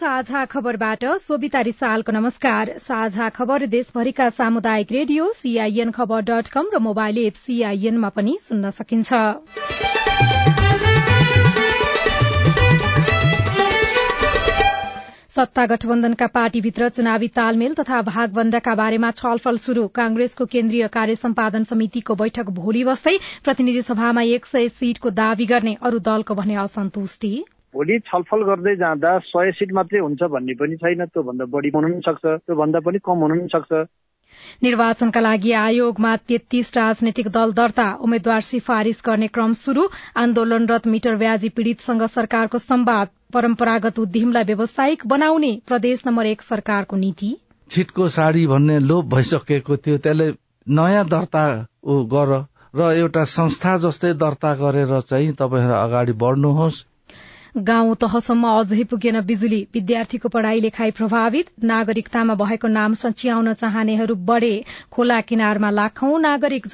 साझा खबरबाट सोभिता रिसालको नमस्कार। साझा खबर देशभरिका सामुदायिक रेडियो सीआईएन खबर र मोबाइल एप सीआईएनमा पनि सुन्न सकिन्छ। सत्ता गठबन्धनका पार्टीभित्र चुनावी तालमेल तथा भागवण्डाका बारेमा छलफल शुरू कांग्रेसको केन्द्रीय कार्य सम्पादन समितिको बैठक भोलि बस्दै प्रतिनिधि सभामा एक सय सीटको दावी गर्ने अरू दलको भने असन्तुष्टि। भोलि छलफल गर्दै जाँदा सय सिट मात्रै हुन्छ भन्ने पनि छैन। त्योभन्दा बढी हुन पनि सक्छ त्योभन्दा पनि कम हुन पनि सक्छ। निर्वाचनका लागि आयोगमा तेत्तीस राजनैतिक दल दर्ता उम्मेद्वार सिफारिश गर्ने क्रम शुरू आन्दोलनरत मिटर ब्याजी पीड़ितसँग सरकारको संवाद परम्परागत उद्यमलाई व्यावसायिक बनाउने प्रदेश नम्बर एक सरकारको नीति। छिटको साडी भन्ने लोभ भइसकेको थियो त्यसले नयाँ दर्ता गर र एउटा संस्था जस्तै दर्ता गरेर चाहिँ तपाईँहरू अगाडि बढ्नुहोस्। गाउँ तहसम्म अझै पुगेन बिजुली। विद्यार्थीको पढ़ाई लेखाई प्रभावित। नागरिकतामा भएको नाम सच्याउन चाहनेहरू बढे। खोला किनारमा लाखौं नागरिक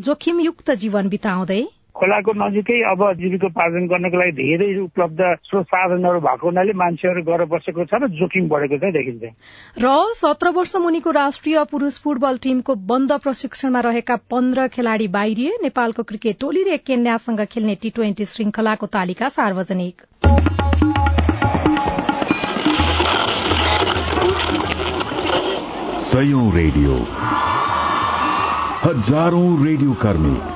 जोखिमयुक्त जीवन बिताउँदै खोलाको नजिकै अब जीविकोपार्जन गर्नको लागि धेरै उपलब्ध स्रोत साधनहरू भएको हुनाले मान्छेहरू गएर बसेको छ र जोखिम बढेको चाहिँ देखिन्छ। र सत्र वर्ष मुनिको राष्ट्रिय पुरूष फुटबल टीमको बन्द प्रशिक्षणमा रहेका पन्ध्र खेलाड़ी बाहिरिए। नेपालको क्रिकेट टोलीले केन्यासँग खेल्ने टी ट्वेन्टी श्रृंखलाको तालिका सार्वजनिक। रेडियो। हजारौं रेडियो कर्मी।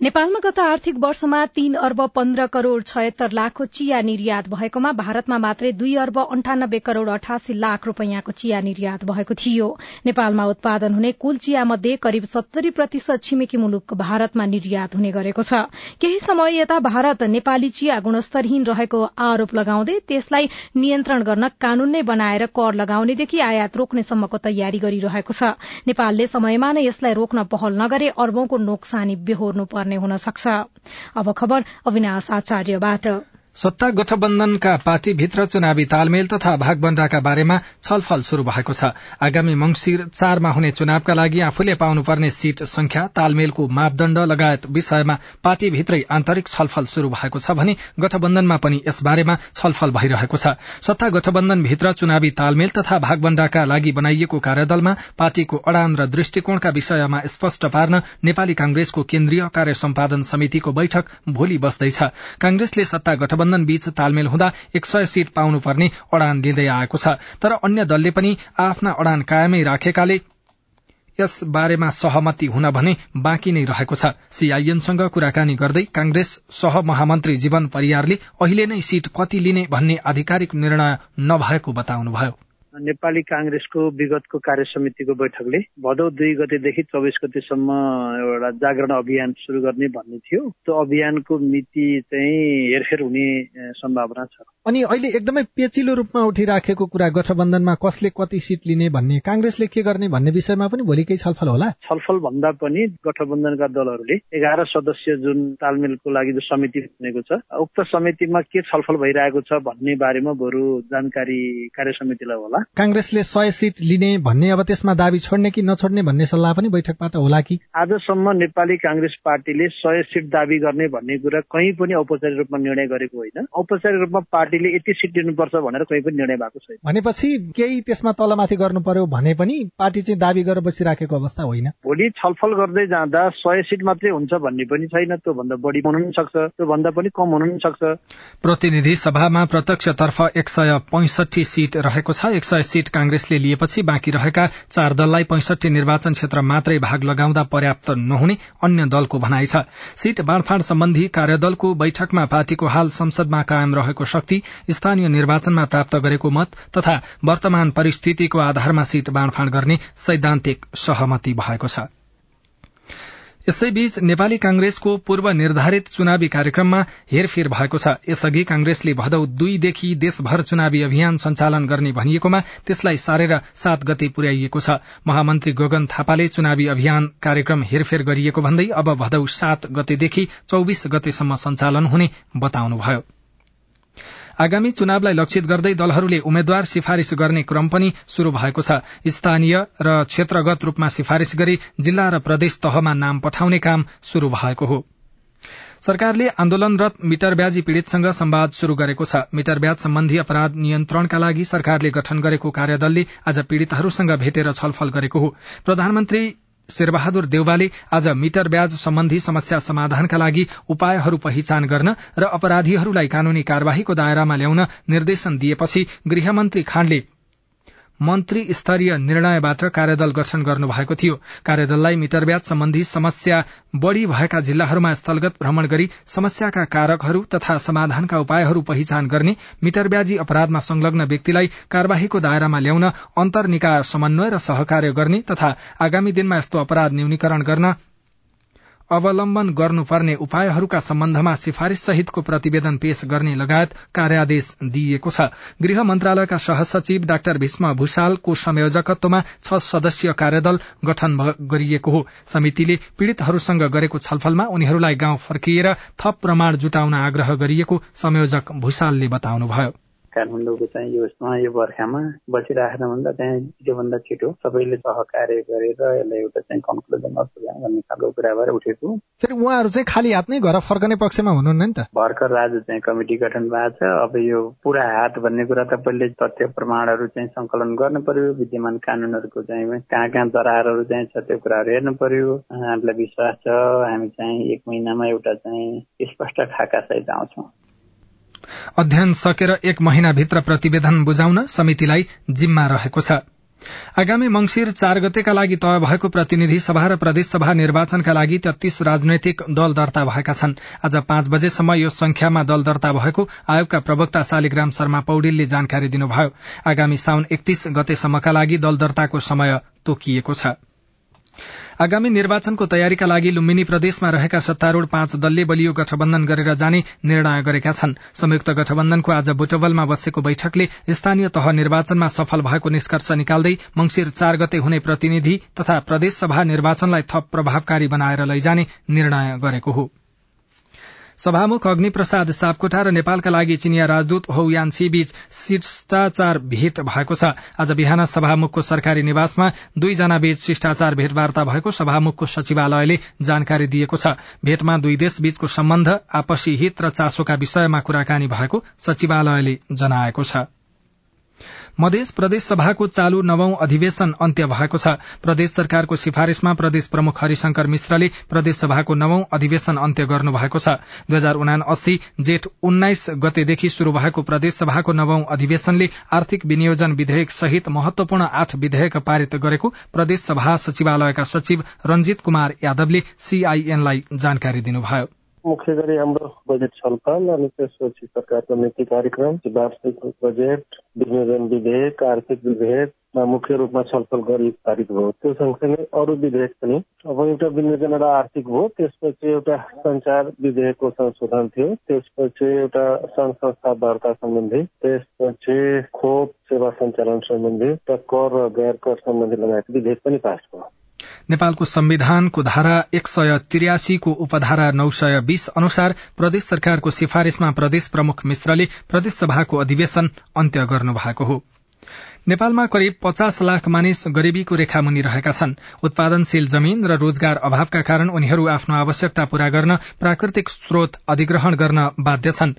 नेपालमा गत आर्थिक वर्षमा तीन अर्ब पन्ध्र करोड़ छयत्तर लाखको चिया निर्यात भएकोमा भारतमा मात्रै दुई अर्ब अन्ठानब्बे करोड़ अठासी लाख रूपियाँको चिया निर्यात भएको थियो। नेपालमा उत्पादन हुने कुल चिया मध्ये करिब सत्तरी प्रतिशत छिमेकी मुलुक भारतमा निर्यात हुने गरेको छ। केही समय यता भारत नेपाली चिया गुणस्तरहीन रहेको आरोप लगाउँदै त्यसलाई नियन्त्रण गर्न कानून नै बनाएर कर लगाउनेदेखि आयात रोक्नेसम्मको तयारी गरिरहेको छ। नेपालले समयमा नै यसलाई रोक्न पहल नगरे अर्बौंको नोक्सानी बेहोर्नु पर्ने हुन सक्छ। अब खबर अविनाश आचार्यबाट। सत्ता गठबन्धनका पार्टीभित्र चुनावी तालमेल तथा भागबण्डाका बारेमा छलफल शुरू भएको छ। आगामी मंगिर चारमा हुने चुनावका लागि आफूले पाउनुपर्ने सीट संख्या तालमेलको मापदण्ड लगायत विषयमा पार्टीभित्रै आन्तरिक छलफल शुरू भएको छ भने गठबन्धनमा पनि यसबारेमा छलफल भइरहेको छ। सत्ता गठबन्धनभित्र चुनावी तालमेल तथा भागबण्डाका लागि बनाइएको कार्यदलमा पार्टीको अड़ान र दृष्टिकोणका विषयमा स्पष्ट पार्न नेपाली कांग्रेसको केन्द्रीय कार्य समितिको बैठक भोलि बस्दैछ। कांग्रेसले सत्ता गठबन्धन गठबन्धन बीच तालमेल हुँदा एक सय सीट पाउनुपर्ने अड़ान लिँदै आएको छ। तर अन्य दलले पनि आफ्ना अड़ान कायमै राखेकाले यस बारेमा सहमति हुन भने बाँकी नै रहेको छ। सीआईएनसँग कुराकानी गर्दै कांग्रेस सहमहामन्त्री जीवन परियारले अहिले नै सीट कति लिने भन्ने आधिकारिक निर्णय नभएको बताउनुभयो। नेपाली काङ्ग्रेसको विगतको कार्य समितिको बैठकले भदौ दुई गतेदेखि चौबिस गतेसम्म एउटा जागरण अभियान सुरु गर्ने भन्ने थियो। त्यो अभियानको मिति चाहिँ हेरफेर हुने सम्भावना छ। अनि अहिले एकदमै पेचिलो रूपमा उठिराखेको कुरा गठबन्धनमा कसले कति सिट लिने भन्ने काङ्ग्रेसले के गर्ने भन्ने विषयमा पनि भोलि केही छलफल होला। छलफल भन्दा पनि गठबन्धनका दलहरूले एघार सदस्य जुन तालमेलको लागि जो समिति बनेको छ उक्त समितिमा के छलफल भइरहेको छ भन्ने बारेमा बरु जानकारी कार्य समितिलाई होला। कांग्रेसले सय सीट लिने भन्ने अब त्यसमा दावी छोड्ने कि नछोड्ने भन्ने सल्लाह पनि बैठकबाट होला कि? आजसम्म नेपाली कांग्रेस पार्टीले सय सीट दावी गर्ने भन्ने कुरा कहीँ पनि औपचारिक रूपमा निर्णय गरेको होइन। औपचारिक रूपमा पार्टीले यति सिट लिनुपर्छ भनेर कहीँ पनि निर्णय भएको छैन। भनेपछि केही त्यसमा तलमाथि गर्नु पर्यो भने पनि पार्टी चाहिँ दावी गरेर बसिराखेको अवस्था होइन। भोलि छलफल गर्दै जाँदा सय सीट मात्रै हुन्छ भन्ने पनि छैन। त्योभन्दा बढी हुन पनि सक्छ त्योभन्दा पनि कम हुन पनि सक्छ। प्रतिनिधि सभामा प्रत्यक्षतर्फ एक सय पैंसठी सीट रहेको छ। एक सय सीट कांग्रेसले लिएपछि बाँकी रहेका चार दललाई पैंसठी निर्वाचन क्षेत्र मात्रै भाग लगाउँदा पर्याप्त नहुने अन्य दलको भनाइ छ। सीट बाँडफाँड सम्बन्धी कार्यदलको बैठकमा पार्टीको हाल संसदमा कायम रहेको शक्ति स्थानीय निर्वाचनमा प्राप्त गरेको मत तथा वर्तमान परिस्थितिको आधारमा सीट बाँडफाँड गर्ने सैद्धान्तिक सहमति भएको छ। यसैबीच नेपाली कांग्रेसको पूर्व निर्धारित चुनावी कार्यक्रममा हेरफेर भएको छ। यसअघि कांग्रेसले भदौ दुईदेखि देशभर चुनावी अभियान सञ्चालन गर्ने भनिएकोमा त्यसलाई सारेर सात गते पुर्याइएको छ। महामन्त्री गगन थापाले चुनावी अभियान कार्यक्रम हेरफेर गरिएको भन्दै अब भदौ सात गतेदेखि चौविस गतेसम्म सञ्चालन हुने बताउनुभयो। आगामी चुनावलाई लक्षित गर्दै दलहरूले उम्मेद्वार सिफारिश गर्ने क्रम पनि शुरू भएको छ। स्थानीय र क्षेत्रगत रूपमा सिफारिश गरी जिल्ला र प्रदेश तहमा नाम पठाउने काम शुरू भएको हो। सरकारले आन्दोलनरत मिटर ब्याजी पीड़ितसँग संवाद शुरू गरेको छ। मिटर ब्याज सम्बन्धी अपराध नियन्त्रणका लागि सरकारले गठन गरेको कार्यदलले आज पीड़ितहरूसँग भेटेर छलफल गरेको हो। प्रधानमन्त्री शेरबहादुर देउवाले आज मिटर ब्याज सम्बन्धी समस्या समाधानका लागि उपायहरू पहिचान गर्न र अपराधीहरूलाई कानूनी कार्यवाहीको दायरामा ल्याउन निर्देशन दिएपछि गृहमन्त्री खाँडले मन्त्री स्तरीय निर्णयबाट कार्यदल गठन गर्नुभएको थियो। कार्यदललाई मिटर ब्याज सम्बन्धी समस्या बढ़ी भएका जिल्लाहरूमा स्थलगत भ्रमण गरी समस्याका कारकहरू तथा समाधानका उपायहरू पहिचान गर्ने मिटर ब्याजी अपराधमा संलग्न व्यक्तिलाई कार्यवाहीको दायरामा ल्याउन अन्तर निकाय समन्वय र सहकार्य गर्ने तथा आगामी दिनमा यस्तो अपराध न्यूनीकरण गर्न अवलम्बन गर्नुपर्ने उपायहरूका सम्बन्धमा सिफारिश सहितको प्रतिवेदन पेश गर्ने लगायत कार्यादेश दिइएको छ। गृह मन्त्रालयका सहसचिव डाक्टर भीष्म भूषालको संयोजकत्वमा छ सदस्यीय कार्यदल गठन गरिएको हो। समितिले पीड़ितहरूसँग गरेको छलफलमा उनीहरूलाई गाउँ फर्किएर थप प्रमाण जुटाउन आग्रह गरिएको संयोजक भूषालले बताउनुभयो। काठमाडौँको चाहिँ यो यो बर्खामा बसिराखेन भन्दा त्यहाँ छिटोभन्दा छिटो सबैले सहकार्य गरेर यसलाई एउटा चाहिँ कन्क्लुजन भन्ने खालको कुरा भएर उठेको फेरि उहाँहरू चाहिँ खाली हात नै घर फर्कने पक्षमा हुनुहुन्न नि त भर्खर आज चाहिँ कमिटी गठन भएको छ अब यो पुरा हात भन्ने कुरा त पहिले तथ्य प्रमाणहरू चाहिँ संकलन गर्नु पर्यो विद्यमान कानुनहरूको चाहिँ कहाँ कहाँ दरारहरू चाहिँ छ त्यो कुराहरू हेर्नु पर्यो हामीलाई विश्वास छ हामी चाहिँ एक महिनामा एउटा चाहिँ स्पष्ट खाका सहित आउँछौँ अध्ययन सकेर एक महिनाभित्र प्रतिवेदन बुझाउन समितिलाई जिम्मा रहेको छ। आगामी मंगिर चार गतेका लागि तय भएको प्रतिनिधि सभा र प्रदेशसभा निर्वाचनका लागि तेत्तीस राजनैतिक दल दर्ता भएका छन्। आज पाँच बजेसम्म यो संख्यामा दल दर्ता भएको आयोगका प्रवक्ता शालिग्राम शर्मा पौडेलले जानकारी दिनुभयो। आगामी साउन एकतीस गतेसम्मका लागि दल दर्ताको समय तोकिएको छ। आगामी निर्वाचनको तयारीका लागि लुम्बिनी प्रदेशमा रहेका सत्तारूढ़ पाँच दलले बलियो गठबन्धन गरेर जाने निर्णय गरेका छन्। संयुक्त गठबन्धनको आज बुटवलमा बसेको बैठकले स्थानीय तह निर्वाचनमा सफल भएको निष्कर्ष निकाल्दै मंगिर चार गते हुने प्रतिनिधि तथा प्रदेशसभा निर्वाचनलाई थप प्रभावकारी बनाएर लैजाने निर्णय गरेको हो। सभामुख अग्नि प्रसाद सापकोटा र नेपालका लागि चिनिया राजदूत हौ यान्सी बीच शिष्टाचार भेट भएको छ। आज बिहान सभामुखको सरकारी निवासमा दुईजना बीच शिष्टाचार भेटवार्ता भएको सभामुखको सचिवालयले जानकारी दिएको छ। भेटमा दुई देश बीचको सम्बन्ध आपसी हित र चासोका विषयमा कुराकानी भएको सचिवालयले जनाएको छ। मध्य प्रदेश सभाको चालू नवौं अधिवेशन अन्त्य भएको छ। प्रदेश सरकारको सिफारिशमा प्रदेश प्रमुख हरिशंकर मिश्रले प्रदेश सभाको नवौं अधिवेशन अन्त्य गर्नु भएको छ। दुई हजार उना अस्सी जेठ उन्नाइस गतेदेखि शुरू भएको प्रदेश सभाको नवौं अधिवेशनले आर्थिक विनियोजन विधेयक सहित महत्वपूर्ण आठ विधेयक पारित गरेको प्रदेश सभा सचिवालयका सचिव रंजित कुमार यादवले सीआईएनलाई जानकारी दिनुभयो। मुख्य गरी हाम्रो बजेट छलफल अनि त्यसपछि सरकारको नीति कार्यक्रम वार्षिक बजेट विनियोजन विधेयक आर्थिक विधेयकमा मुख्य रूपमा छलफल गरी पारित भयो। त्यो सँगसँगै अरू विधेयक पनि। अब एउटा विनियोजन र आर्थिक भयो त्यसपछि एउटा संचार विधेयकको संशोधन थियो त्यसपछि एउटा संघ संस्था दर्ता सम्बन्धी त्यसपछि खोप सेवा सञ्चालन सम्बन्धी र कर र गैर कर सम्बन्धी लगायत विधेयक पनि पास भयो। नेपालको संविधानको धारा एक सय त्रियासीको उपधारा नौ सय बीस अनुसार प्रदेश सरकारको सिफारिशमा प्रदेश प्रमुख मिश्रले प्रदेश सभाको अधिवेशन अन्त्य गर्नु भएको हो। नेपालमा करिब पचास लाख मानिस गरीबीको रेखामुनि रहेका छन्। उत्पादनशील जमीन र रोजगार अभावका कारण उनीहरू आफ्नो आवश्यकता पूरा गर्न प्राकृतिक स्रोत अधिग्रहण गर्न बाध्य छन्।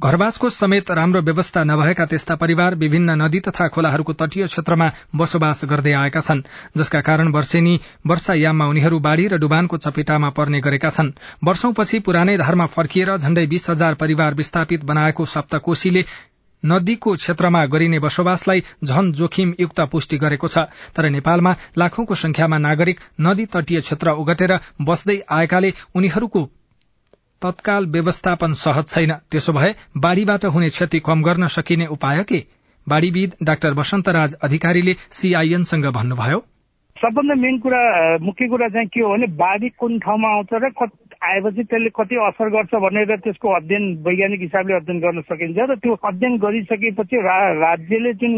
घरवासको समेत राम्रो व्यवस्था नभएका त्यस्ता परिवार विभिन्न नदी तथा खोलाहरूको तटीय क्षेत्रमा बसोबास गर्दै आएका छन् जसका कारण वर्षेनी वर्षायाममा उनीहरू बाढ़ी र डुबानको चपेटामा पर्ने गरेका छन्। वर्षौंपछि पुरानै धारमा फर्किएर झण्डै बीस हजार परिवार विस्थापित बनाएको सप्तकोशीले नदीको क्षेत्रमा गरिने बसोबासलाई झन जोखिमयुक्त पुष्टि गरेको छ। तर नेपालमा लाखौंको संख्यामा नागरिक नदी तटीय क्षेत्र ओगटेर बस्दै आएकाले उनीहरूको तत्काल व्यवस्थापन सहज छैन। त्यसो भए बाढ़ीबाट हुने क्षति कम गर्न सकिने उपाय के? बाढ़ीविद डाक्टर वसन्तराज अधिकारीले सीआईएनसँग भन्नुभयो। सबभन्दा मेन कुरा मुख्य कुरा चाहिँ के हो भने बाढी कुन ठाउँमा आउँछ र आएपछि त्यसले कति असर गर्छ भनेर त्यसको अध्ययन वैज्ञानिक हिसाबले अध्ययन गर्न सकिन्छ र त्यो अध्ययन गरिसकेपछि राज्यले जुन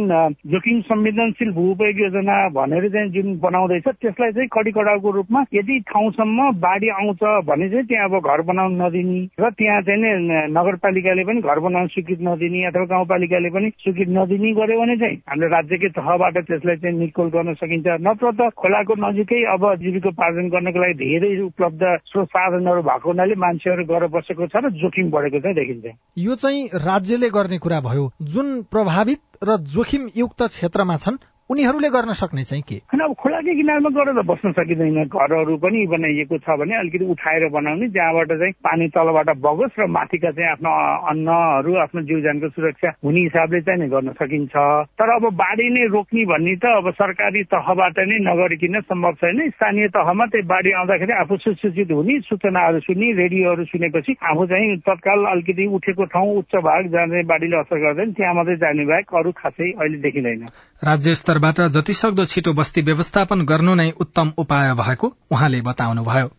जोखिम संवेदनशील भूउपयोग योजना भनेर चाहिँ जुन बनाउँदैछ त्यसलाई चाहिँ कडी कडाउको रूपमा यदि ठाउँसम्म बाढी आउँछ भने चाहिँ त्यहाँ अब घर बनाउन नदिने र त्यहाँ चाहिँ नगरपालिकाले पनि घर बनाउन स्वीकृत नदिने अथवा गाउँपालिकाले पनि स्वीकृत नदिने गर्यो भने चाहिँ हाम्रो राज्यकै तहबाट त्यसलाई चाहिँ निकोल गर्न सकिन्छ। नत्र त खोलाको नजिकै अब जीविकोपार्जन गर्नको लागि धेरै उपलब्ध स्रोत साधन साधनहरू भएको हुनाले मान्छेहरू गएर बसेको छ र जोखिम बढेको चाहिँ देखिन्छ। यो चाहिँ राज्यले गर्ने कुरा भयो। जुन प्रभावित र जोखिमयुक्त क्षेत्रमा छन् उनीहरूले गर्न सक्ने चाहिँ के? अब खोलाकै किनारमा गएर त बस्न सकिँदैन। घरहरू पनि बनाइएको छ भने अलिकति उठाएर बनाउने जहाँबाट चाहिँ पानी तलबाट बगोस् र माथिका चाहिँ आफ्नो अन्नहरू आफ्नो जीवजनको सुरक्षा हुने हिसाबले चाहिँ नै गर्न सकिन्छ। तर अब बाढी नै रोक्ने भन्ने त अब सरकारी तहबाट नै नगरिकन सम्भव छैन। स्थानीय तहमा त्यही बाढी आउँदाखेरि आफू सुसूचित हुने सूचनाहरू सुन्ने रेडियोहरू सुनेपछि आफू चाहिँ तत्काल अलिकति उठेको ठाउँ उच्च भाग जहाँ चाहिँ बाढीले असर गर्दैन त्यहाँ मात्रै जाने बाहेक अरू खासै अहिले देखिँदैन। राज्य स्तरबाट जतिसक्दो छिटो बस्ती व्यवस्थापन गर्नु नै उत्तम उपाय भएको उहाँले बताउनुभयो।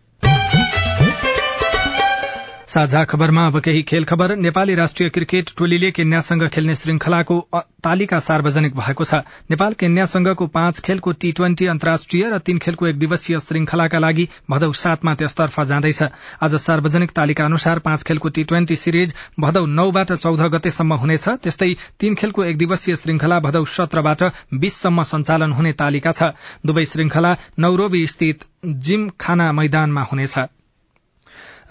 साझा खबरमा अब केही खेल खबर। नेपाली राष्ट्रिय क्रिकेट टोलीले केन्यासँग खेल्ने श्रृंखलाको तालिका सार्वजनिक भएको छ। नेपाल केन्यासँगको पाँच खेलको टी ट्वेन्टी अन्तर्राष्ट्रिय र तीन खेलको एक दिवसीय श्रृंखलाका लागि भदौ सातमा त्यसतर्फ जाँदैछ। आज सार्वजनिक तालिका अनुसार पाँच खेलको टी ट्वेन्टी सिरिज भदौ नौबाट चौध गतेसम्म हुनेछ। त्यस्तै तीन खेलको एक दिवसीय श्रृंखला भदौ सत्रबाट बीससम्म सञ्चालन हुने तालिका छ। दुवै श्रृंखला नौरोबी स्थित जिम खाना मैदानमा हुनेछ।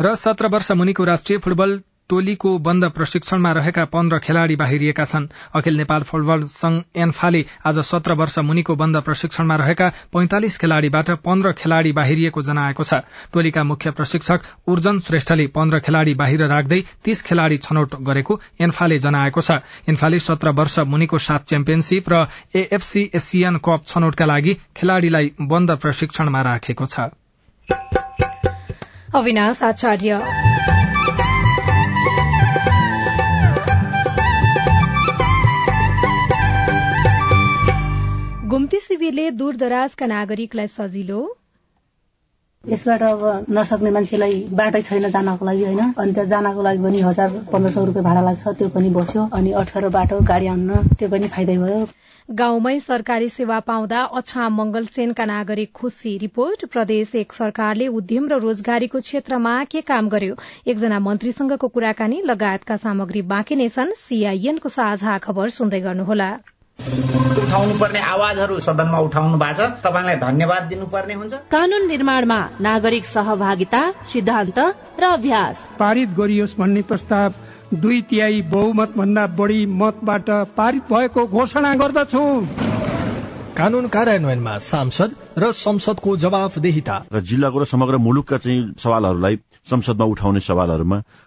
र सत्र वर्ष मुनिको राष्ट्रिय फुटबल टोलीको बन्द प्रशिक्षणमा रहेका पन्ध्र खेलाड़ी बाहिरिएका छन्। अखिल नेपाल फुटबल संघ एन्फाले आज सत्र वर्ष मुनिको बन्द प्रशिक्षणमा रहेका पैंतालिस खेलाड़ीबाट पन्ध्र खेलाड़ी बाहिरिएको जनाएको छ। टोलीका मुख्य प्रशिक्षक उर्जन श्रेष्ठले पन्ध्र खेलाड़ी बाहिर राख्दै तीस खेलाड़ी छनौट गरेको एन्फाले जनाएको छ। एन्फाले सत्र वर्ष मुनिको सात च्याम्पियनशीप र एएफसी एसियन कप छनौटका लागि खेलाड़ीलाई बन्द प्रशिक्षणमा राखेको छ। अविनाश आचार्य। घुम्ती शिविरले दूरदराजका नागरिकलाई सजिलो। यसबाट अब नसक्ने मान्छेलाई बाटै छैन जानको लागि होइन? अनि त्यहाँ जानको लागि पनि हजार पन्ध्र सौ रुपियाँ भाडा लाग्छ त्यो पनि बस्यो अनि अठार बाटो गाडी आउन त्यो पनि फाइदै भयो। गाउँमै सरकारी सेवा पाउँदा अछाम मंगल सेनका नागरिक खुशी रिपोर्ट। प्रदेश एक सरकारले उद्यम र रोजगारीको क्षेत्रमा के काम गर्यो? एकजना मन्त्रीसँगको कुराकानी लगायतका सामग्री बाँकी नै छन्। सीआईएनको साझा खबर सुन्दै गर्नुहोला। उठाउनु पर्ने आवाजहरू सदनमा उठाउनु भएको छ। तपाईँलाई धन्यवाद दिनुपर्ने हुन्छ। कानून निर्माणमा नागरिक सहभागिता सिद्धान्त र अभ्यास। पारित गरियोस् भन्ने प्रस्ताव दुई तिहाई बहुमत भन्दा बढी मतबाट पारित भएको घोषणा गर्दछु। कानून कार्यान्वयनमा सांसद र संसदको जवाफदेहिता। र जिल्लाको र समग्र मुलुकका चाहिँ सवालहरूलाई संसदमा उठाउने सवालहरूमा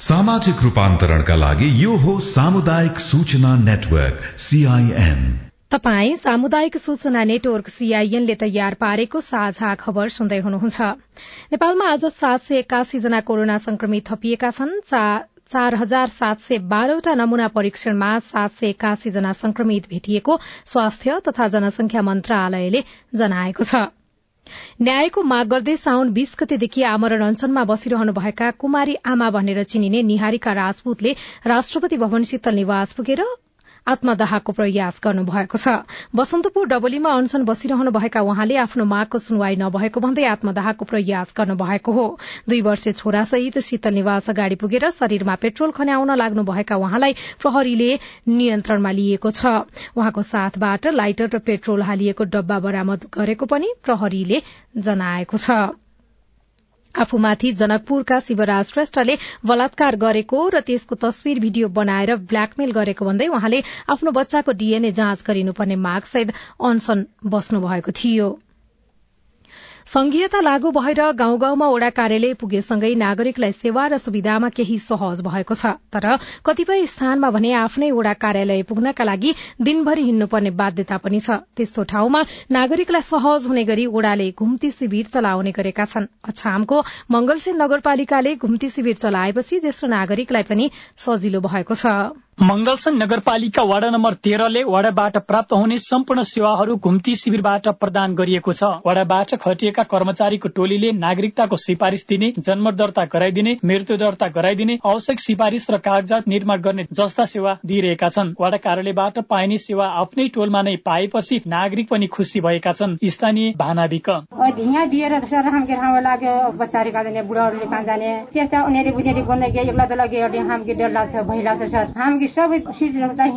सामाजिक रूपान्तरणका लागि यो हो सामुदायिक सूचना नेटवर्क सीआईएन तपाई सामुदायिक सूचना नेटवर्क सीआईएनले तयार पारेको साझा खबर सुन्दै हुनुहुन्छ। नेपालमा आज सात सय एकासी जना कोरोना संक्रमित थपिएका छन्। चार हजार सात सय बाह्रवटा नमूना परीक्षणमा सात सय एकासी जना संक्रमित भेटिएको स्वास्थ्य तथा जनसंख्या मन्त्रालयले जनाएको छ। न्यायको माग गर्दै साउन बीस गतेदेखि आमरण अनशनमा बसिरहनुभएका कुमारी आमा भनेर चिनिने निहारिका राजपूतले राष्ट्रपति भवन शीतल निवास पुगेर आत्मदाहको प्रयास गर्नुभएको छ। बसन्तपुर डबलीमा अनशन बसिरहनुभएका उहाँले आफ्नो मागको सुनवाई नभएको भन्दै आत्मदाहको प्रयास गर्नुभएको हो। दुई वर्षे छोरासहित शीतल निवास अगाडि पुगेर शरीरमा पेट्रोल खन्याउन लाग्नुभएका उहाँलाई प्रहरीले नियन्त्रणमा लिएको छ। उहाँको साथबाट लाइटर र पेट्रोल हालिएको डब्बा बरामद गरेको पनि प्रहरीले जनाएको छ। आफूमाथि जनकपुरका शिवराज श्रेष्ठले बलात्कार गरेको र त्यसको तस्विर भिडियो बनाएर ब्ल्याकमेल गरेको भन्दै उहाँले आफ्नो बच्चाको डीएनए जाँच गरिनुपर्ने मागसहित अनशन बस्नु भएको थियो। संघीयता लागू भएर गाउँ गाउँमा ओडा कार्यालय पुगेसँगै नागरिकलाई सेवा र सुविधामा केही सहज भएको छ। तर कतिपय स्थानमा भने आफ्नै ओडा कार्यालय पुग्नका लागि दिनभरि हिँड्नुपर्ने बाध्यता पनि छ। त्यस्तो ठाउँमा नागरिकलाई सहज हुने गरी ओडाले घुम्ती शिविर चलाउने गरेका छन्। अछामको मंगलसेन नगरपालिकाले घुम्ती शिविर चलाएपछि ज्येष्ठ नागरिकलाई पनि सजिलो भएको छ। मंगलसन नगरपालिका वाडा नम्बर तेह्रले वाडाबाट प्राप्त हुने सम्पूर्ण सेवाहरू घुम्ती शिविरबाट प्रदान गरिएको छ। वाडाबाट खटिएका कर्मचारीको टोलीले नागरिकताको सिफारिश दिने जन्म दर्ता गराइदिने मृत्यु दर्ता गराइदिने आवश्यक सिफारिश र कागजात निर्माण गर्ने जस्ता सेवा दिइरहेका छन्। वाडा कार्यालयबाट पाइने सेवा आफ्नै टोलमा नै पाएपछि नागरिक पनि खुसी भएका छन्। स्थानीय भानाविक। सबै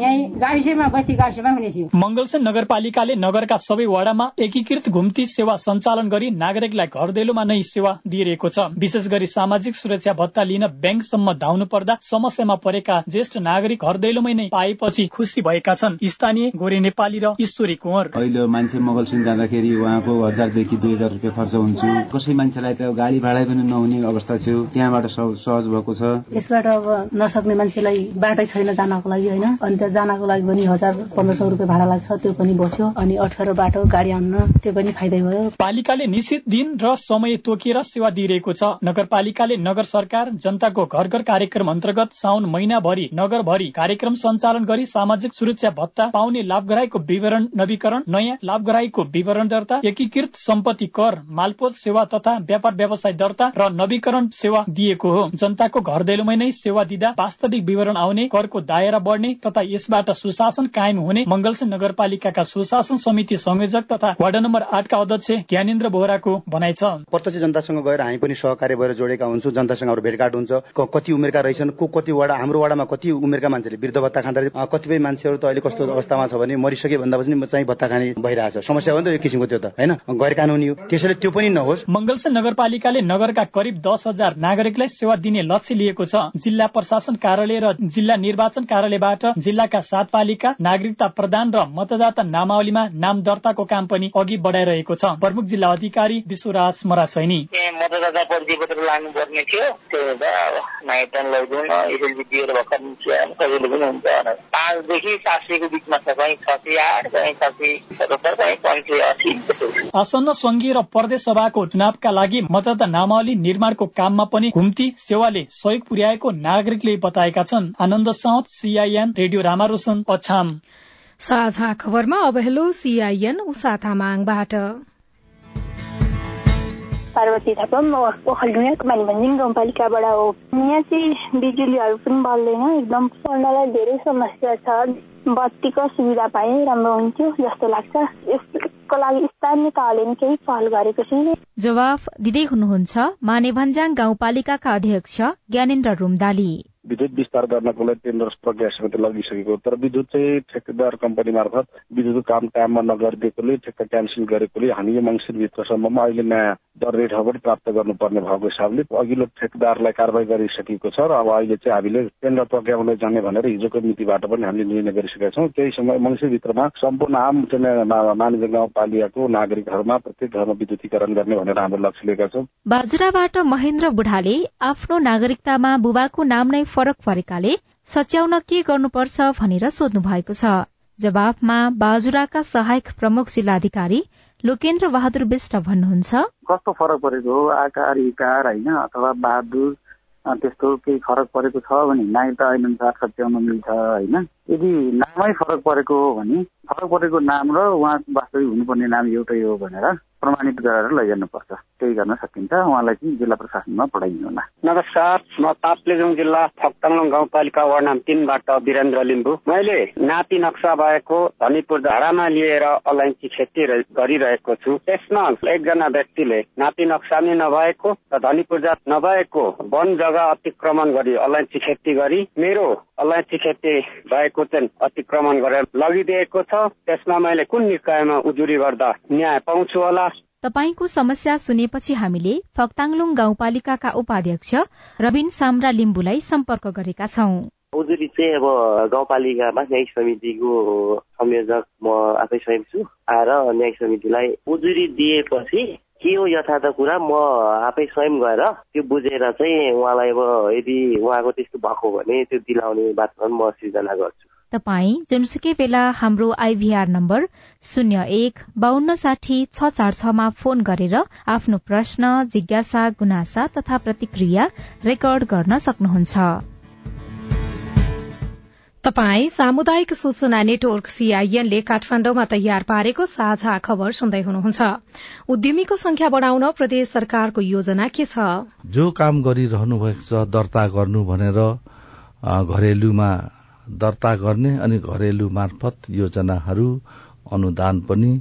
यहीँ गाविसमा बस्ती गाविसमा हुनेछ मंगलसन नगरपालिकाले नगरका सबै वडामा एकीकृत घुम्ती सेवा सञ्चालन गरी नागरिकलाई घर दैलोमा नै सेवा दिइरहेको छ। विशेष गरी सामाजिक सुरक्षा भत्ता लिन ब्याङ्कसम्म धाउनु पर्दा समस्यामा परेका ज्येष्ठ नागरिक घर दैलोमै नै पाएपछि खुसी भएका छन्। स्थानीय गोरे नेपाली र ईश्वरी कुँवर। अहिले मान्छे मगलसिङ जाँदाखेरि उहाँको हजारदेखि दुई हजार रुपियाँ खर्च हुन्छ। कसै मान्छेलाई त गाडी भाडा पनि नहुने अवस्था थियो त्यहाँबाट सहज भएको छ। यसबाट अब नसक्ने मान्छेलाई बाटै छैन जानको लागि होइन। अनि त्यहाँ जानको लागि पनि हजार पन्ध्र सौ रुपियाँ भाडा लाग्छ। त्यो पनि बस्यो अनि अठार बाटो गाडी आउन त्यो पनि फाइदै भयो। पालिकाले निश्चित दिन र समय तोकिएर सेवा दिइरहेको छ। नगरपालिकाले नगर सरकार जनताको घर घर कार्यक्रम अन्तर्गत साउन महिनाभरि नगरभरि कार्यक्रम सञ्चालन गरी सामाजिक सुरक्षा भत्ता पाउने लाभग्राहीको विवरण नवीकरण नयाँ लाभग्राहीको विवरण दर्ता एकीकृत सम्पत्ति कर मालपोत सेवा तथा व्यापार व्यवसाय दर्ता र नवीकरण सेवा दिएको हो। जनताको घर दैलोमै नै सेवा दिँदा वास्तविक विवरण आउने करको दायरा बढ्ने तथा यसबाट सुशासन कायम हुने मंगलसन नगरपालिकाका सुशासन समिति संयोजक तथा वार्ड नम्बर आठका अध्यक्ष ज्ञानेन्द्र बोहराको भनाइ छ। प्रत्यक्ष जनतासँग गएर हामी पनि सहकार्य भएर जोडेका हुन्छौँ। जनतासँग हाम्रो भेटघाट हुन्छ। कति उमेरका रहेछन्? को कति वडा हाम्रो वडामा कति उमेरका मान्छेले वृद्ध भत्ता खाँदा कतिपय मान्छेहरू त अहिले कस्तो अवस्थामा छ भने मरिसके भन्दा पनि चाहिँ भत्ता खाने भइरहेछ। समस्या हो नि त यो किसिमको त्यो त होइन? गैर कानुनी हो। त्यसैले त्यो पनि नहोस्। मंगलसन नगरपालिकाले नगरका करिब दस हजार नागरिकलाई सेवा दिने लक्ष्य लिएको छ। जिल्ला प्रशासन कार्यालय र जिल्ला निर्वाचन कार्यालयबाट जिल्लाका सात पालिका नागरिकता प्रदान र मतदाता नामावलीमा नाम दर्ताको काम पनि अघि बढाइरहेको छ। प्रमुख जिल्ला अधिकारी विश्वराज मरासैनी। मतदाता परिचय पत्र लानुपर्ने थियो। त्यो हुँदा लैजाउँ एसएलजी दिएर भर्खर सजिलो पनि हुन्छ पाँचदेखि सात सयको बिचमा छ कहीँ छ सय आठ कहीँ छ सय सतहत्तर कहीँ पाँच सय असी आसन्न संघीय र प्रदेश सभाको चुनावका लागि मतदाता नामावली निर्माणको काममा पनि घुम्ती सेवाले सहयोग पुर्याएको नागरिकले बताएका छन्। आनन्द साउथ सीआईएन रेडियो रामारोशन पछाम। साझा खबरमा अब हेलो सीआईएन उषा तामाङबाट। पार्वती थापा ओखलडुङ्गा मानिभन्जिङ गाउँपालिकाबाट हो। यहाँ चाहिँ बिजुलीहरू पनि बल्दैन एकदम पढ्नलाई धेरै समस्या छ। बत्तीको सुविधा पाए राम्रो हुन्थ्यो जस्तो लाग्छ। यसको लागि स्थानीय तहले पनि केही पहल गरेको छैन। जवाफ दिँदै हुनुहुन्छ मानेभन्ज्याङ गाउँपालिकाका अध्यक्ष ज्ञानेन्द्र रुमदाली। विद्युत विस्तार गर्नको लागि टेन्डर प्रक्रिया समिति लगिसकेको तर विद्युत चाहिँ ठेकेदार कम्पनी मार्फत विद्युतको काम टाइममा नगरिदिएकोले ठेक्का क्यान्सल गरेकोले हामी यो मङ्सिरभित्रसम्ममा अहिले नयाँ दर रेटहरू पनि प्राप्त गर्नुपर्ने भएको हिसाबले अघिल्लो ठेकेदारलाई कारवाही गरिसकेको छ र अब अहिले चाहिँ हामीले टेन्डर प्रक्रियामा जाने भनेर हिजोको मितिबाट पनि हामीले निर्णय गरिसकेका छौँ। त्यही समय मङ्सिरभित्रमा सम्पूर्ण आम मानिज गाउँपालिकाको नागरिकहरूमा प्रत्येक घरमा विद्युतीकरण गर्ने भनेर हाम्रो लक्ष्य लिएका छौँ। बाजुराबाट महेन्द्र बुढाले आफ्नो नागरिकतामा बुबाको नाम नै फरक परेकाले सच्याउन के गर्नुपर्छ भनेर सोध्नु भएको छ। जवाफमा बाजुराका सहायक प्रमुख जिल्लाधिकारी लोकेन्द्र बहादुर विष्ट भन्नुहुन्छ। कस्तो फरक परेको हो? आकार इकार होइन? अथवा बहादुर त्यस्तो केही फरक परेको छ भने नागरिकता ऐन अनुसार सच्याउन मिल्छ होइन? यदि नामै फरक परेको हो भने फरक परेको नाम र उहाँ वास्तविक हुनुपर्ने नाम एउटै हो भनेर। प्रमाणित गरेर लैजानुपर्छ। त्यही गर्न सकिन्छ। उहाँलाई चाहिँ जिल्ला प्रशासनमा पठाइदिनु होला। नमस्कार म ताप्लेजुङ जिल्ला फक्ताङ गाउँपालिका वार्ड नम्बर तिनबाट वीरेन्द्र लिम्बू। मैले नाति नक्सा भएको धनीपुर धारामा लिएर अलैँची खेती गरिरहेको छु। त्यसमा एकजना व्यक्तिले नक्सा नै नभएको र धनीपुर जात नभएको वन जग्गा अतिक्रमण गरी अलैँची खेती गरी मेरो अलैँची खेती भएको चाहिँ अतिक्रमण गरेर लगिदिएको छ। त्यसमा मैले कुन निकायमा उजुरी गर्दा न्याय पाउँछु होला? तपाईँको समस्या सुनेपछि हामीले फक्ताङलुङ गाउँपालिकाका उपाध्यक्ष रविन साम्रा लिम्बुलाई सम्पर्क गरेका छौं। उजुरी चाहिँ अब गाउँपालिकामा न्यायिक समितिको संयोजक म आफै स्वयं छु। आएर न्यायिक समितिलाई उजुरी दिएपछि के हो यथार्थ कुरा? म आफै स्वयं गएर त्यो बुझेर चाहिँ उहाँलाई अब यदि उहाँको त्यस्तो भएको भने त्यो दिलाउने बात म सिर्जना गर्छु। तपाई जुनसुकै बेला हाम्रो आइभीआर नम्बर शून्य एक बान्न साठी छ चार छमा फोन गरेर आफ्नो प्रश्न जिज्ञासा गुनासा तथा प्रतिक्रिया रेकर्ड गर्न सक्नुहुन्छ। तपाई सामुदायिक सूचना नेटवर्क सीआईएनले काठमाण्डुमा तयार पारेको साझा खबर सुन्दै हुनुहुन्छ। उद्यमीको संख्या बढ़ाउन प्रदेश सरकारको योजना के छ? जो काम गरिरहनु भएको छ दर्ता गर्नु भनेर घरेलुमा दर्ता गर्ने अनि घरेलु मार्फत योजनाहरू अनुदान पनि।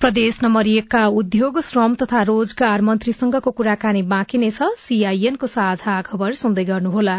प्रदेश नम्बर एकका उद्योग श्रम तथा रोजगार मन्त्रीसँगको कुराकानी बाँकी नै छ। सीआईएनको साझा खबर सुन्दै गर्नुहोला।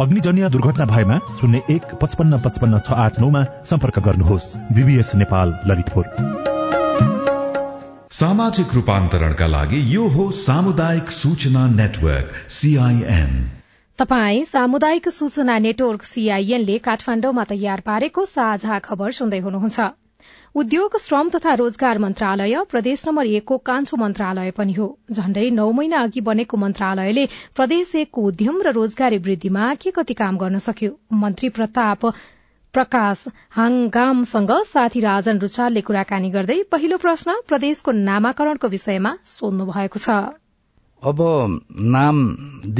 अग्निजन्य दुर्घटना भएमा शून्य एक पचपन्न पचपन्न छ आठ नौमा सम्पर्क गर्नुहोस्। बीबीएस नेपाल ललितपुर। सामाजिक रूपान्तरणका लागि यो हो सामुदायिक सूचना नेटवर्क सीआईएन तपाई सामुदायिक सूचना नेटवर्क सीआईएनले काठमाण्डुमा तयार पारेको साझा खबर सुन्दै हुनुहुन्छ। उद्योग श्रम तथा रोजगार मन्त्रालय प्रदेश नम्बर एकको कान्छो मन्त्रालय पनि हो। झण्डै नौ महिना अघि बनेको मन्त्रालयले प्रदेश एकको उद्यम र रोजगारी वृद्धिमा के कति काम गर्न सक्यो? मन्त्री प्रताप प्रकाश हाङगामसँग साथी राजन रुचालले कुराकानी गर्दै पहिलो प्रश्न प्रदेशको नामाकरणको विषयमा सोध्नु भएको छ। अब नाम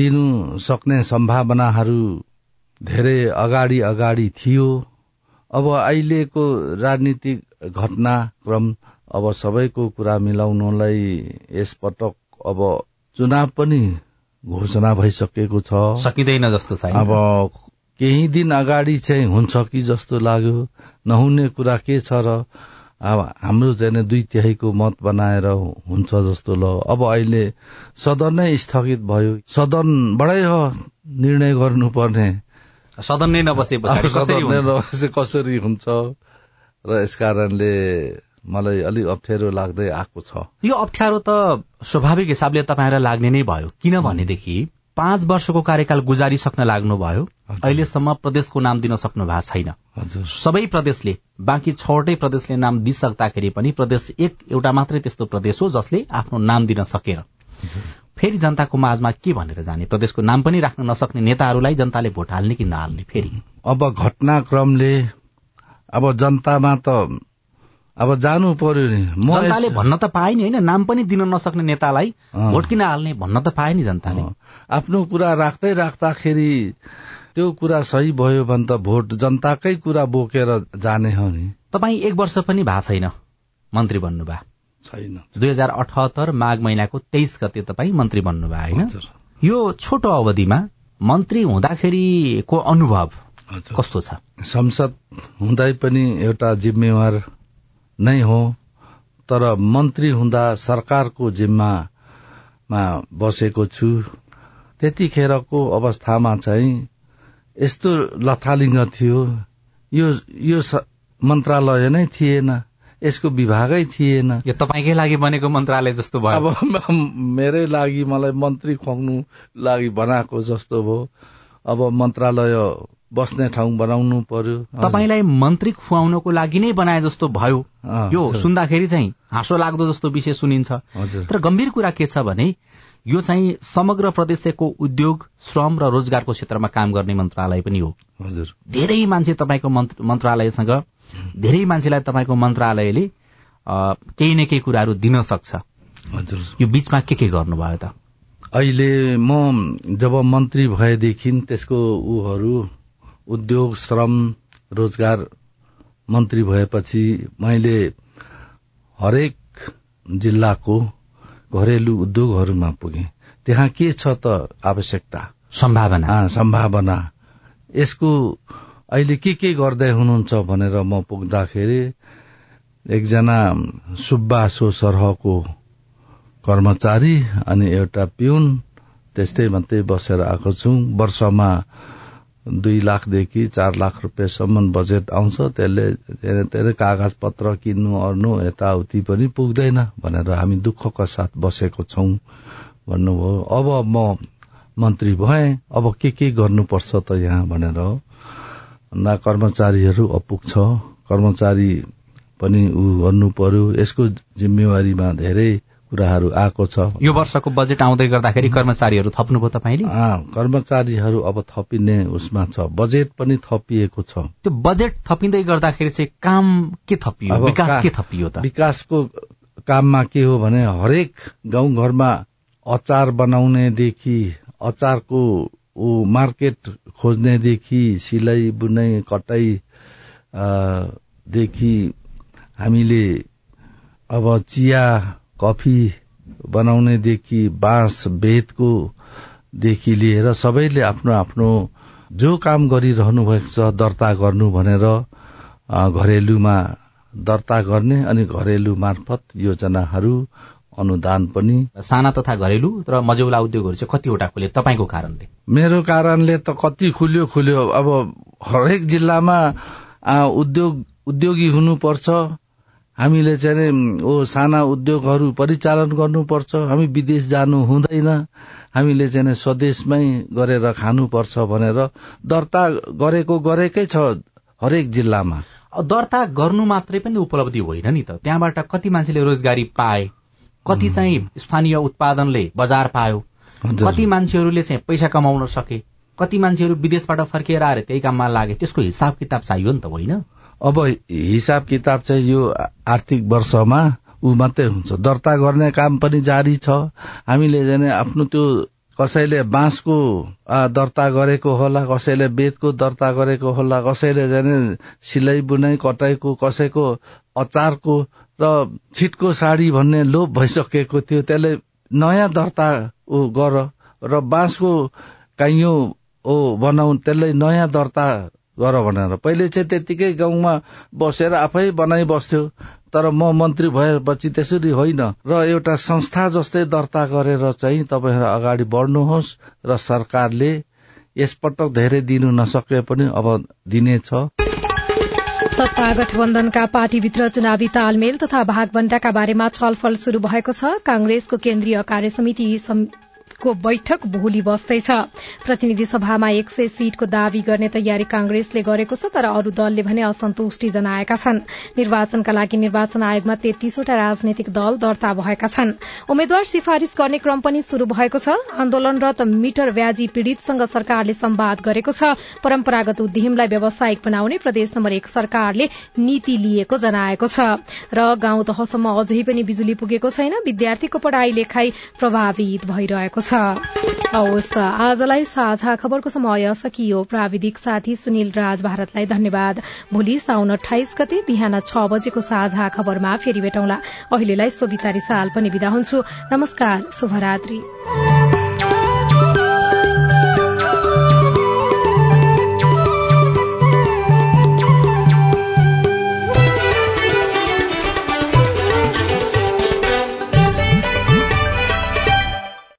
दिनु सक्ने सम्भावनाहरू धेरै अगाडि अगाडि थियो। अब अहिलेको राजनीतिक घटनाक्रम अब सबैको कुरा मिलाउनलाई यसपटक अब चुनाव पनि घोषणा भइसकेको छ। सकिँदैन जस्तो छ अब केही दिन अगाडि चाहिँ हुन्छ कि जस्तो लाग्यो नहुने कुरा के छ र अब हाम्रो चाहिँ दुई तिहाईको मत बनाएर हुन्छ जस्तो ल। अब अहिले सदन नै स्थगित भयो। सदनबाटै हो निर्णय गर्नुपर्ने। सदन नै नबसेपछि सदन नै नबसे कसरी हुन्छ? र यस कारणले मलाई अलिक अप्ठ्यारो लाग्दै आएको छ। यो अप्ठ्यारो त स्वाभाविक हिसाबले तपाईँलाई लाग्ने नै भयो। किनभनेदेखि पाँच वर्षको कार्यकाल गुजारिसक्न लाग्नुभयो। अहिलेसम्म प्रदेशको नाम दिन सक्नु भएको छैन। सबै प्रदेशले बाँकी छवटै प्रदेशले नाम दिइसक्दाखेरि पनि प्रदेश एक एउटा मात्रै त्यस्तो प्रदेश हो जसले आफ्नो नाम दिन सकेन। फेरि जनताको माझमा के भनेर जाने? प्रदेशको नाम पनि राख्न नसक्ने नेताहरूलाई जनताले भोट हाल्ने कि नहाल्ने फेरि? अब घटनाक्रमले अब जनतामा त अब जानु पर्यो नि। जनताले भन्न त पाए नि होइन नाम पनि दिन नसक्ने नेतालाई भोट किन हाल्ने भन्न त पाए नि जनताले। आफ्नो कुरा राख्दै राख्दाखेरि त्यो कुरा सही भयो भने त भोट जनताकै कुरा बोकेर जाने हो नि। तपाईँ एक वर्ष पनि भएको छैन मन्त्री बन्नुभयो छैन। दुई हजार अठहत्तर माघ महिनाको तेइस गते तपाईँ मन्त्री बन्नुभयो होइन? यो छोटो अवधिमा मन्त्री हुँदाखेरिको अनुभव कस्तो छ? संसद हुँदै पनि एउटा जिम्मेवार नै हो तर मन्त्री हुँदा सरकारको जिम्मामा बसेको छु। त्यतिखेरको अवस्थामा चाहिँ यस्तो लथालिङ्ग थियो। यो यो मन्त्रालय नै थिएन यसको विभागै थिएन। यो तपाईँकै लागि बनेको मन्त्रालय जस्तो भयो। अब मेरै लागि मलाई मन्त्री खुवाउनु लागि बनाएको जस्तो भयो। अब मन्त्रालय बस्ने ठाउँ बनाउनु पर्यो। तपाईँलाई मन्त्री खुवाउनको लागि नै बनाए जस्तो भयो। यो सुन्दाखेरि चाहिँ हाँसो लाग्दो जस्तो विषय सुनिन्छ। तर गम्भीर कुरा के छ भने यो चाहिँ समग्र प्रदेशको उद्योग श्रम र रोजगारको क्षेत्रमा काम गर्ने मन्त्रालय पनि हो। हजुर। धेरै मान्छे तपाईँको मन्त्रालयसँग धेरै मान्छेलाई तपाईँको मन्त्रालयले केही न केही कुराहरू दिन सक्छ। हजुर। यो बीचमा के के गर्नुभयो त? अहिले म जब मन्त्री भएदेखि त्यसको ऊहरू उद्योग श्रम रोजगार मन्त्री भएपछि मैले हरेक जिल्लाको घरेलु उद्योगहरूमा पुगे। त्यहाँ के छ त आवश्यकता? सम्भावना। सम्भावना। यसको अहिले के के गर्दै हुनुहुन्छ भनेर म पुग्दाखेरि एकजना सुब्बा सो सरहको कर्मचारी अनि एउटा पिउन त्यस्तै मात्रै बसेर आएको छु। वर्षमा दुई लाखदेखि चार लाख रुपियाँसम्म बजेट आउँछ। त्यसले धेरै कागज पत्र किन्नु अर्नु यताउति पनि पुग्दैन भनेर हामी दुःखका साथ बसेको छौं भन्नुभयो। अब म मन्त्री भए अब के के गर्नुपर्छ त यहाँ भनेर न कर्मचारीहरू अपुग छ कर्मचारी पनि ऊ गर्नु पर्यो यसको जिम्मेवारीमा धेरै कुराहरू आएको छ। यो वर्षको बजेट आउँदै गर्दाखेरि कर्मचारीहरू थप्नुभयो तपाईँले? कर्मचारीहरू अब थपिने उसमा छ। बजेट पनि थपिएको छ। त्यो बजेट थपिँदै गर्दाखेरि चाहिँ काम के थपियो? विकास के थपियो त? विकासको काममा के हो भने हरेक गाउँ घरमा अचार बनाउनेदेखि अचारको ऊ मार्केट खोज्नेदेखि सिलाइ बुनाइ कटाइ देखि हामीले अब चिया कफी बनाउनेदेखि बाँस बेतको देखि लिएर सबैले आफ्नो आफ्नो जो काम गरिरहनु भएको छ दर्ता गर्नु भनेर घरेलुमा दर्ता गर्ने अनि घरेलु मार्फत योजनाहरू अनुदान पनि। साना तथा घरेलु र मजौला उद्योगहरू चाहिँ कतिवटा खुल्यो तपाईँको कारणले। मेरो कारणले त कति खुल्यो खुल्यो। अब हरेक जिल्लामा उद्योग उद्योगी हुनुपर्छ। हामीले चाहिँ ओ साना उद्योगहरू परिचालन गर्नुपर्छ। हामी विदेश जानु हुँदैन। हामीले चाहिँ स्वदेशमै गरेर खानुपर्छ भनेर दर्ता गरेको गरेकै छ हरेक जिल्लामा। दर्ता गर्नु मात्रै पनि उपलब्धि होइन नि त। त्यहाँबाट कति मान्छेले रोजगारी पाए कति चाहिँ स्थानीय उत्पादनले बजार पायो कति मान्छेहरूले चाहिँ पैसा कमाउन सके कति मान्छेहरू विदेशबाट फर्किएर आएर त्यही काममा लागे त्यसको हिसाब किताब चाहियो नि त होइन। अब हिसाब किताब चाहिँ यो आर्थिक वर्षमा ऊ मात्रै हुन्छ। दर्ता गर्ने काम पनि जारी छ। हामीले जाने आफ्नो त्यो कसैले बाँसको दर्ता गरेको होला कसैले बेतको दर्ता गरेको होला कसैले जाने सिलाइ बुनाइ कटाइको कसैको अचारको र छिटको साडी भन्ने लोभ भइसकेको थियो त्यसले नयाँ दर्ता ऊ गर र बाँसको काइयो ओ बनाउ त्यसलाई नयाँ दर्ता गर भनेर पहिले चाहिँ त्यतिकै गाउँमा बसेर आफै बनाइ बस्थ्यो तर म मन्त्री भएपछि त्यसरी होइन। र एउटा संस्था जस्तै दर्ता गरेर चाहिँ तपाईँहरू अगाडि बढ्नुहोस् र सरकारले यसपटक धेरै दिनु नसके पनि अब दिनेछ सत्ता गठबन्धनका पार्टीभित्र चुनावी तालमेल तथा भागवण्डाका बारेमा छलफल शुरू भएको छ। कांग्रेसको केन्द्रीय कार्यसमिति को बैठक भोलि बस्दैछ। प्रतिनिधि सभामा एक सय सीटको दावी गर्ने तयारी कांग्रेसले गरेको छ तर अरू दलले भने असन्तुष्टि जनाएका छन्। निर्वाचनका लागि निर्वाचन आयोगमा तेत्तीसवटा राजनैतिक दल दर्ता भएका छन्। उम्मेद्वार सिफारिश गर्ने क्रम पनि शुरू भएको छ। आन्दोलनरत मिटर व्याजी पीड़ितसँग सरकारले संवाद गरेको छ। परम्परागत उद्यमलाई व्यावसायिक बनाउने प्रदेश नम्बर एक सरकारले नीति लिएको जनाएको छ। र गाउँ तहसम्म अझै पनि बिजुली पुगेको छैन। विद्यार्थीको पढ़ाई लेखाई प्रभावित भइरहेको छ। हवस् आजलाई साझा खबरको समय सकियो। प्राविधिक साथी सुनिल राज भारतलाई धन्यवाद। भोलि साउन अठाइस गते बिहान छ बजेको साझा खबरमा फेरि भेटौँला। अहिलेलाई सोभिता रिसाल पनि विदा हुन्छु। नमस्कार शुभरात्री।